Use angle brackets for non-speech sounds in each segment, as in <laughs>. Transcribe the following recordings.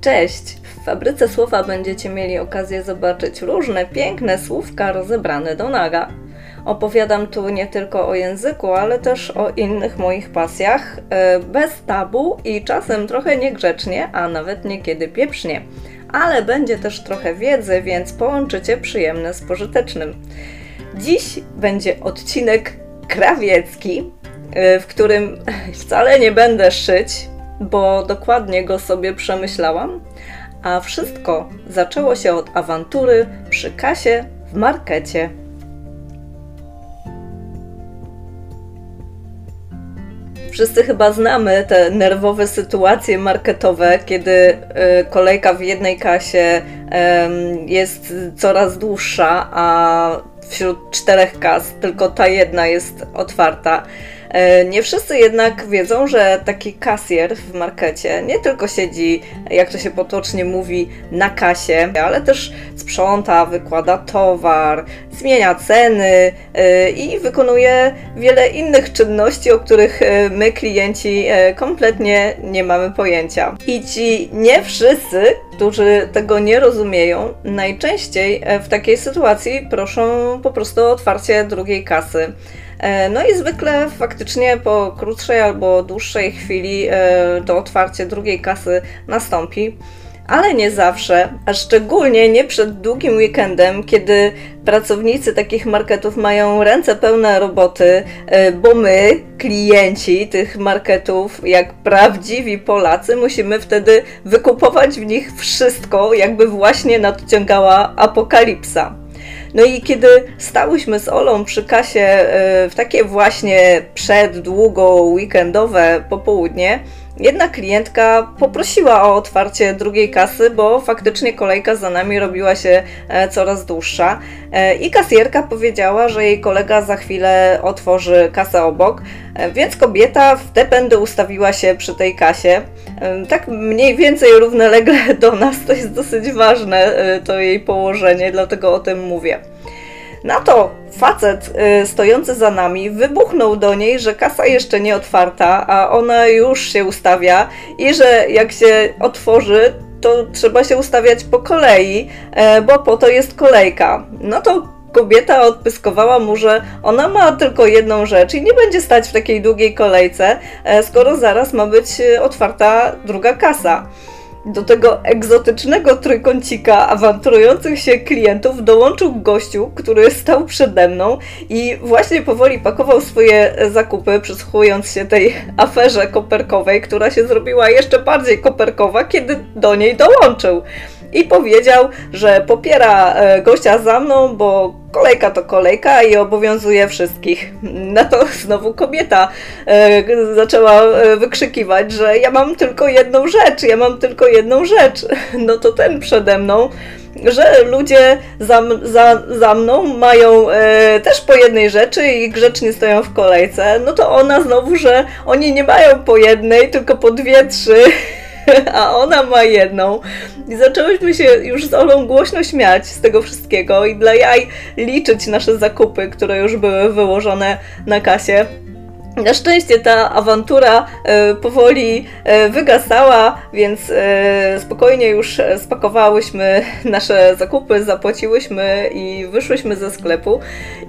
Cześć! W Fabryce Słowa będziecie mieli okazję zobaczyć różne piękne słówka rozebrane do naga. Opowiadam tu nie tylko o języku, ale też o innych moich pasjach, e, bez tabu i czasem trochę niegrzecznie, a nawet niekiedy pieprznie. Ale będzie też trochę wiedzy, więc połączycie przyjemne z pożytecznym. Dziś będzie odcinek krawiecki, e, w którym <laughs> wcale nie będę szyć, bo dokładnie go sobie przemyślałam, a wszystko zaczęło się od awantury przy kasie w markecie. Wszyscy chyba znamy te nerwowe sytuacje marketowe, kiedy y, kolejka w jednej kasie jest coraz dłuższa, a wśród czterech kas tylko ta jedna jest otwarta. E, nie wszyscy jednak wiedzą, że taki kasjer w markecie nie tylko siedzi, jak to się potocznie mówi, na kasie, ale też sprząta, wykłada towar, zmienia ceny e, i wykonuje wiele innych czynności, o których e, my, klienci, kompletnie nie mamy pojęcia. I ci nie wszyscy, którzy tego nie rozumieją, najczęściej w takiej sytuacji proszą po prostu o otwarcie drugiej kasy. E, no i zwykle faktycznie po krótszej albo dłuższej chwili e, to otwarcie drugiej kasy nastąpi. Ale nie zawsze, a szczególnie nie przed długim weekendem, kiedy pracownicy takich marketów mają ręce pełne roboty, e, bo my, klienci tych marketów, jak prawdziwi Polacy, musimy wtedy wykupować w nich wszystko, jakby właśnie nadciągała apokalipsa. No i kiedy stałyśmy z Olą przy kasie e, w takie właśnie przeddługo weekendowe popołudnie, Jedna klientka poprosiła o otwarcie drugiej kasy, bo faktycznie kolejka za nami robiła się e, coraz dłuższa. E, I kasjerka powiedziała, że jej kolega za chwilę otworzy kasę obok, e, więc kobieta w te pędy ustawiła się przy tej kasie. Tak mniej więcej równolegle do nas, to jest dosyć ważne, to jej położenie, dlatego o tym mówię. Na to facet y, stojący za nami wybuchnął do niej, że kasa jeszcze nie otwarta, a ona już się ustawia i że jak się otworzy, to trzeba się ustawiać po kolei, y, bo po to jest kolejka. No to kobieta odpyskowała mu, że ona ma tylko jedną rzecz i nie będzie stać w takiej długiej kolejce, y, skoro zaraz ma być otwarta druga kasa. Do tego egzotycznego trójkącika awanturujących się klientów dołączył gościu, który stał przede mną i właśnie powoli pakował swoje zakupy, przysłuchując się tej aferze koperkowej, która się zrobiła jeszcze bardziej koperkowa, kiedy do niej dołączył i powiedział, że popiera e, gościa za mną, bo kolejka to kolejka i obowiązuje wszystkich. <laughs> Na to znowu kobieta e, zaczęła e, wykrzykiwać, że ja mam tylko jedną rzecz, ja mam tylko jedną rzecz. <laughs> No to ten przede mną że ludzie za, za, za mną mają e, też po jednej rzeczy i grzecznie stoją w kolejce, no to ona znowu, że oni nie mają po jednej, tylko po dwie, trzy <laughs> <laughs> a ona ma jedną. I zaczęłyśmy się już z Olą głośno śmiać z tego wszystkiego i dla jaj liczyć nasze zakupy, które już były wyłożone na kasie. Na szczęście ta awantura e, powoli e, wygasała, więc e, spokojnie już spakowałyśmy <laughs> nasze zakupy, zapłaciłyśmy i wyszłyśmy ze sklepu.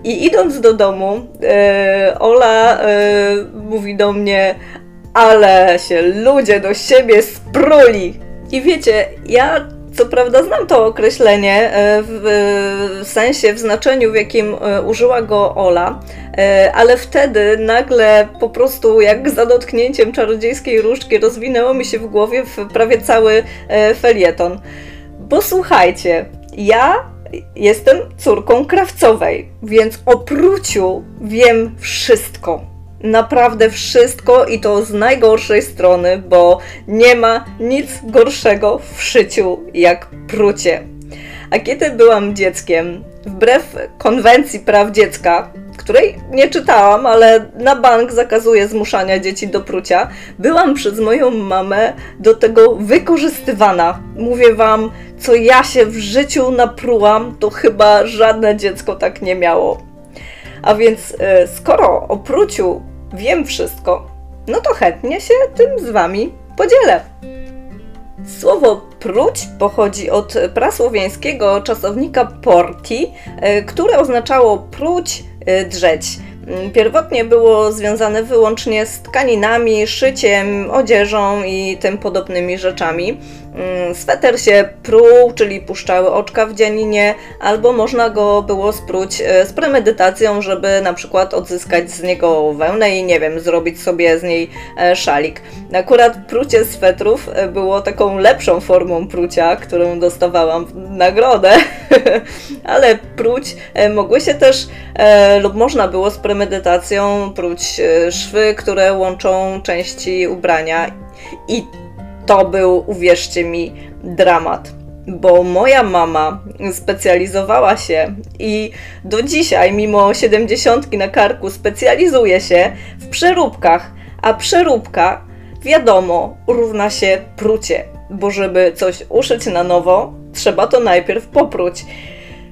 I idąc do domu, Ola mówi do mnie: ale się ludzie do siebie spruli. I wiecie, ja co prawda znam to określenie e, w, w, sensie, w znaczeniu, w jakim e, użyła go Ola, e, ale wtedy nagle po prostu jak za dotknięciem czarodziejskiej różdżki rozwinęło mi się w głowie w prawie cały felieton. Bo słuchajcie, ja jestem córką krawcowej, więc o pruciu wiem wszystko naprawdę wszystko i to z najgorszej strony, bo nie ma nic gorszego w szyciu jak prucie. A kiedy byłam dzieckiem, wbrew konwencji praw dziecka, której nie czytałam, ale na bank zakazuje zmuszania dzieci do prucia, byłam przez moją mamę do tego wykorzystywana. Mówię wam, co ja się w życiu naprułam, to chyba żadne dziecko tak nie miało. A więc e, skoro o pruciu wiem wszystko, no to chętnie się tym z Wami podzielę. Słowo Pruć pochodzi od prasłowiańskiego czasownika porti, które oznaczało pruć, drzeć. Mm, pierwotnie było związane wyłącznie z tkaninami, szyciem, odzieżą i tym podobnymi rzeczami. Mm, sweter się pruł, czyli puszczały oczka w dzianinie, albo można go było spróć e, z premedytacją, żeby na przykład odzyskać z niego wełnę i nie wiem, zrobić sobie z niej e, szalik. Akurat prucie swetrów e, było taką lepszą formą prucia, którą dostawałam w nagrodę, <laughs> ale pruć mogły się też lub można było z premedytacją pruć szwy, które łączą części ubrania i to był, uwierzcie mi, dramat. Bo moja mama specjalizowała się i do dzisiaj, mimo siedemdziesiątki na karku, specjalizuje się w przeróbkach, a przeróbka, wiadomo, równa się prucie, bo żeby coś uszyć na nowo, trzeba to najpierw popruć.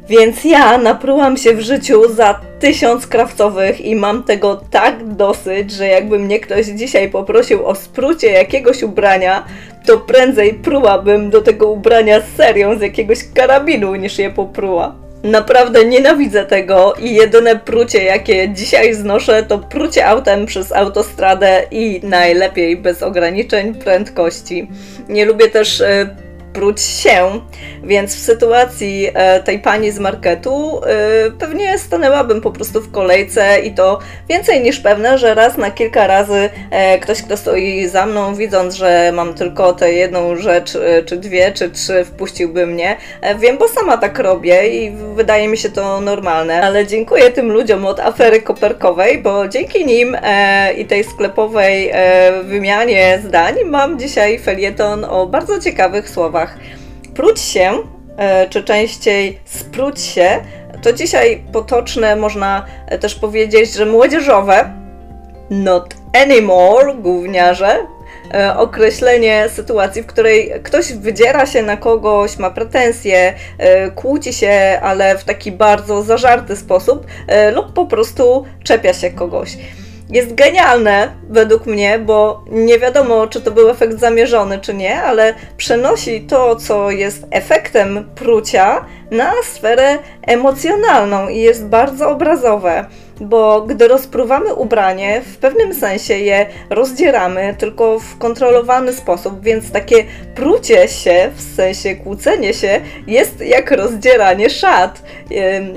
Więc ja naprułam się w życiu za tysiąc krawcowych i mam tego tak dosyć, że jakby mnie ktoś dzisiaj poprosił o sprucie jakiegoś ubrania, to prędzej prułabym do tego ubrania serią z jakiegoś karabinu niż je popruła. Naprawdę nienawidzę tego i jedyne prucie, jakie dzisiaj znoszę, to prucie autem przez autostradę i najlepiej bez ograniczeń prędkości. Nie lubię też pruć się, więc w sytuacji e, tej pani z marketu e, pewnie stanęłabym po prostu w kolejce i to więcej niż pewne, że raz na kilka razy e, ktoś, kto stoi za mną, widząc, że mam tylko tę jedną rzecz, czy dwie, czy trzy, wpuściłby mnie. Wiem, bo sama tak robię i wydaje mi się to normalne, ale dziękuję tym ludziom od afery koperkowej, bo dzięki nim i tej sklepowej wymianie zdań mam dzisiaj felieton o bardzo ciekawych słowach Pruć się, e, czy częściej spruć się, to dzisiaj potoczne można też powiedzieć, że młodzieżowe, not anymore, gówniarze, e, określenie sytuacji, w której ktoś wydziera się na kogoś, ma pretensje, e, kłóci się, ale w taki bardzo zażarty sposób, lub po prostu czepia się kogoś jest genialne według mnie, bo nie wiadomo, czy to był efekt zamierzony, czy nie, ale przenosi to, co jest efektem prucia, na sferę emocjonalną i jest bardzo obrazowe bo gdy rozpruwamy ubranie, w pewnym sensie je rozdzieramy, tylko w kontrolowany sposób, więc takie prucie się, w sensie kłócenie się, jest jak rozdzieranie szat.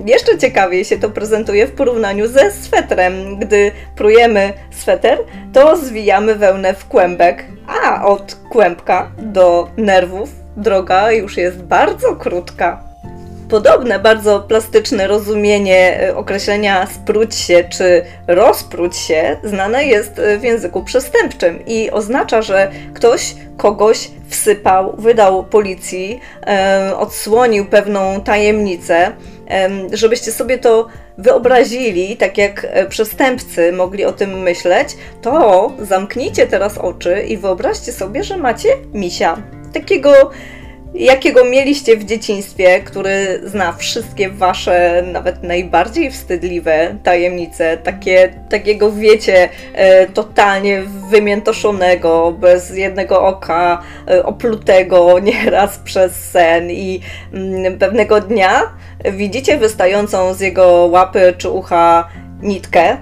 Jeszcze ciekawiej się to prezentuje w porównaniu ze swetrem. Gdy prujemy sweter, to zwijamy wełnę w kłębek, a od kłębka do nerwów droga już jest bardzo krótka. Podobne, bardzo plastyczne rozumienie e, określenia spróć się czy rozpróć się znane jest e, w języku przestępczym i oznacza, że ktoś kogoś wsypał, wydał policji, e, odsłonił pewną tajemnicę. Żebyście sobie to wyobrazili, tak jak przestępcy mogli o tym myśleć, to zamknijcie teraz oczy i wyobraźcie sobie, że macie misia. Takiego jakiego mieliście w dzieciństwie, który zna wszystkie wasze, nawet najbardziej wstydliwe tajemnice, takie, takiego wiecie, e, totalnie wymiętoszonego, bez jednego oka, e, oplutego <laughs> nieraz przez sen i mm, pewnego dnia widzicie wystającą z jego łapy czy ucha nitkę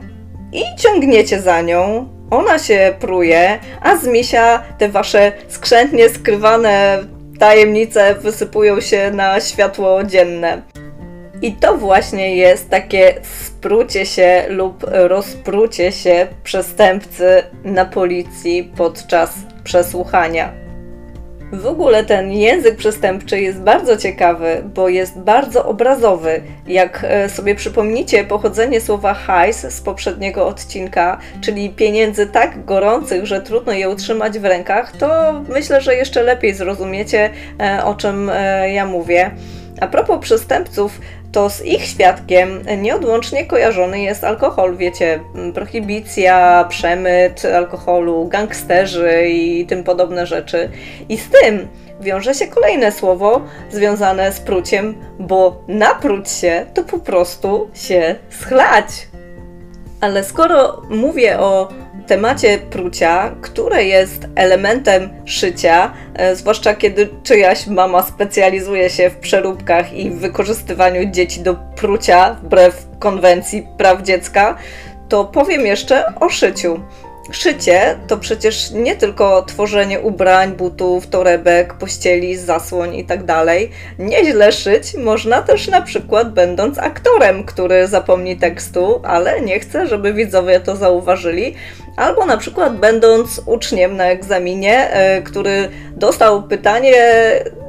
i ciągniecie za nią, ona się pruje, a z misia te wasze skrzętnie skrywane tajemnice wysypują się na światło dzienne. I to właśnie jest takie sprucie się lub rozprucie się przestępcy na policji podczas przesłuchania. W ogóle ten język przestępczy jest bardzo ciekawy, bo jest bardzo obrazowy. Jak e, sobie przypomnicie pochodzenie słowa hajs z poprzedniego odcinka, czyli pieniędzy tak gorących, że trudno je utrzymać w rękach, to myślę, że jeszcze lepiej zrozumiecie, e, o czym e, ja mówię. A propos przestępców, to z ich świadkiem nieodłącznie kojarzony jest alkohol. Wiecie, prohibicja, przemyt alkoholu, gangsterzy i tym podobne rzeczy. I z tym wiąże się kolejne słowo związane z pruciem, bo napróć się to po prostu się schlać. Ale skoro mówię o temacie prucia, które jest elementem szycia, e, zwłaszcza kiedy czyjaś mama specjalizuje się w przeróbkach i wykorzystywaniu dzieci do prucia wbrew konwencji praw dziecka, to powiem jeszcze o szyciu. Szycie to przecież nie tylko tworzenie ubrań, butów, torebek, pościeli, zasłoń itd. Tak Nieźle szyć można też na przykład będąc aktorem, który zapomni tekstu, ale nie chce, żeby widzowie to zauważyli, albo na przykład będąc uczniem na egzaminie, e, który dostał pytanie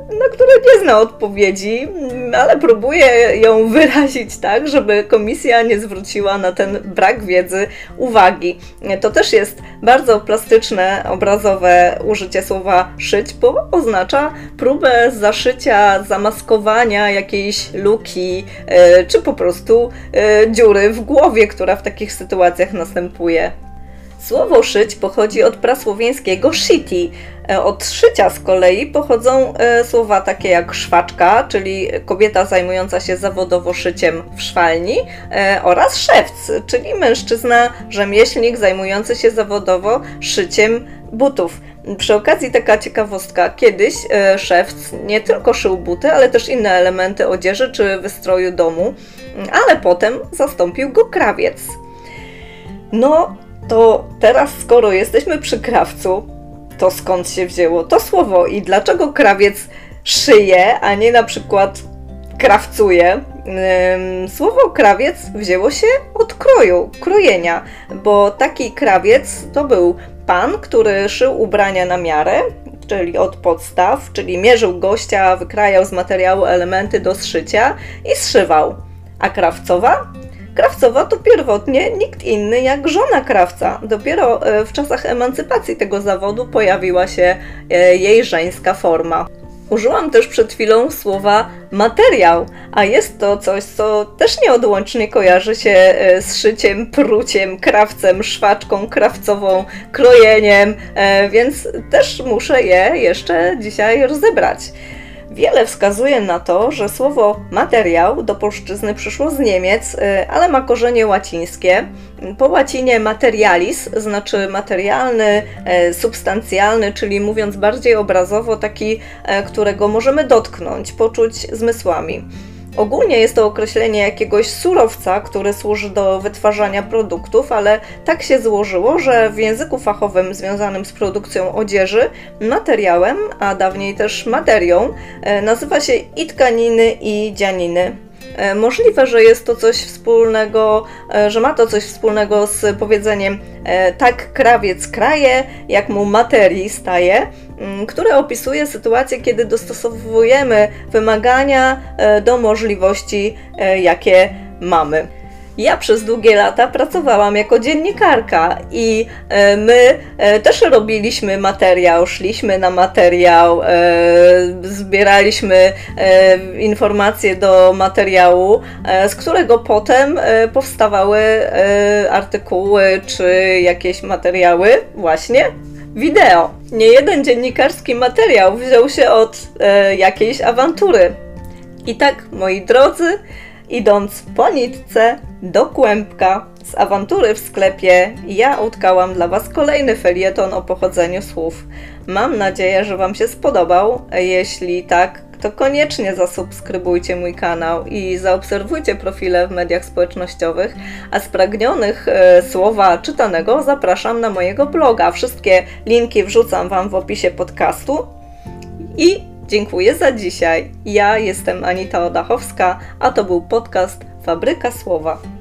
na które nie zna odpowiedzi, ale próbuje ją wyrazić tak, żeby komisja nie zwróciła na ten brak wiedzy uwagi. To też jest bardzo plastyczne, obrazowe użycie słowa szyć, bo oznacza próbę zaszycia, zamaskowania jakiejś luki, e, czy po prostu e, dziury w głowie, która w takich sytuacjach następuje. Słowo szyć pochodzi od prasłowiańskiego shiti. E, od szycia z kolei pochodzą e, słowa takie jak szwaczka, czyli kobieta zajmująca się zawodowo szyciem w szwalni, e, oraz szewc, czyli mężczyzna, rzemieślnik zajmujący się zawodowo szyciem butów. Przy okazji taka ciekawostka, kiedyś szewc nie tylko szył buty, ale też inne elementy odzieży czy wystroju domu, ale potem zastąpił go krawiec. No, to teraz, skoro jesteśmy przy krawcu, to skąd się wzięło to słowo i dlaczego krawiec szyje, a nie na przykład krawcuje? Słowo krawiec wzięło się od kroju, krojenia, bo taki krawiec to był pan, który szył ubrania na miarę, czyli od podstaw, czyli mierzył gościa, wykrajał z materiału elementy do zszycia i zszywał. A krawcowa Krawcowa to pierwotnie nikt inny jak żona krawca. Dopiero e, w czasach emancypacji tego zawodu pojawiła się e, jej żeńska forma. Użyłam też przed chwilą słowa materiał, a jest to coś, co też nieodłącznie kojarzy się e, z szyciem, pruciem, krawcem, szwaczką krawcową, krojeniem, więc też muszę je jeszcze dzisiaj rozebrać. Wiele wskazuje na to, że słowo materiał do polszczyzny przyszło z Niemiec, y, ale ma korzenie łacińskie. Po łacinie materialis znaczy materialny, y, substancjalny, czyli mówiąc bardziej obrazowo, taki, y, którego możemy dotknąć, poczuć zmysłami. Ogólnie jest to określenie jakiegoś surowca, który służy do wytwarzania produktów, ale tak się złożyło, że w języku fachowym związanym z produkcją odzieży materiałem, a dawniej też materią, e, nazywa się i tkaniny, i dzianiny. E, możliwe, że jest to coś wspólnego, e, że ma to coś wspólnego z powiedzeniem tak krawiec kraje, jak mu materii staje, które opisuje sytuację, kiedy dostosowujemy wymagania e, do możliwości, e, jakie mamy. Ja przez długie lata pracowałam jako dziennikarka i e, my też robiliśmy materiał, szliśmy na materiał, zbieraliśmy informacje do materiału, z którego potem powstawały artykuły czy jakieś materiały właśnie wideo. Nie jeden dziennikarski materiał wziął się od e, jakiejś awantury. I tak, moi drodzy, idąc po nitce do kłębka z awantury w sklepie, ja utkałam dla Was kolejny felieton o pochodzeniu słów. Mam nadzieję, że Wam się spodobał. Jeśli tak, to koniecznie zasubskrybujcie mój kanał i zaobserwujcie profile w mediach społecznościowych, a spragnionych e, słowa czytanego zapraszam na mojego bloga. Wszystkie linki wrzucam Wam w opisie podcastu i dziękuję za dzisiaj. Ja jestem Anita Odachowska, a to był podcast Fabryka Słowa.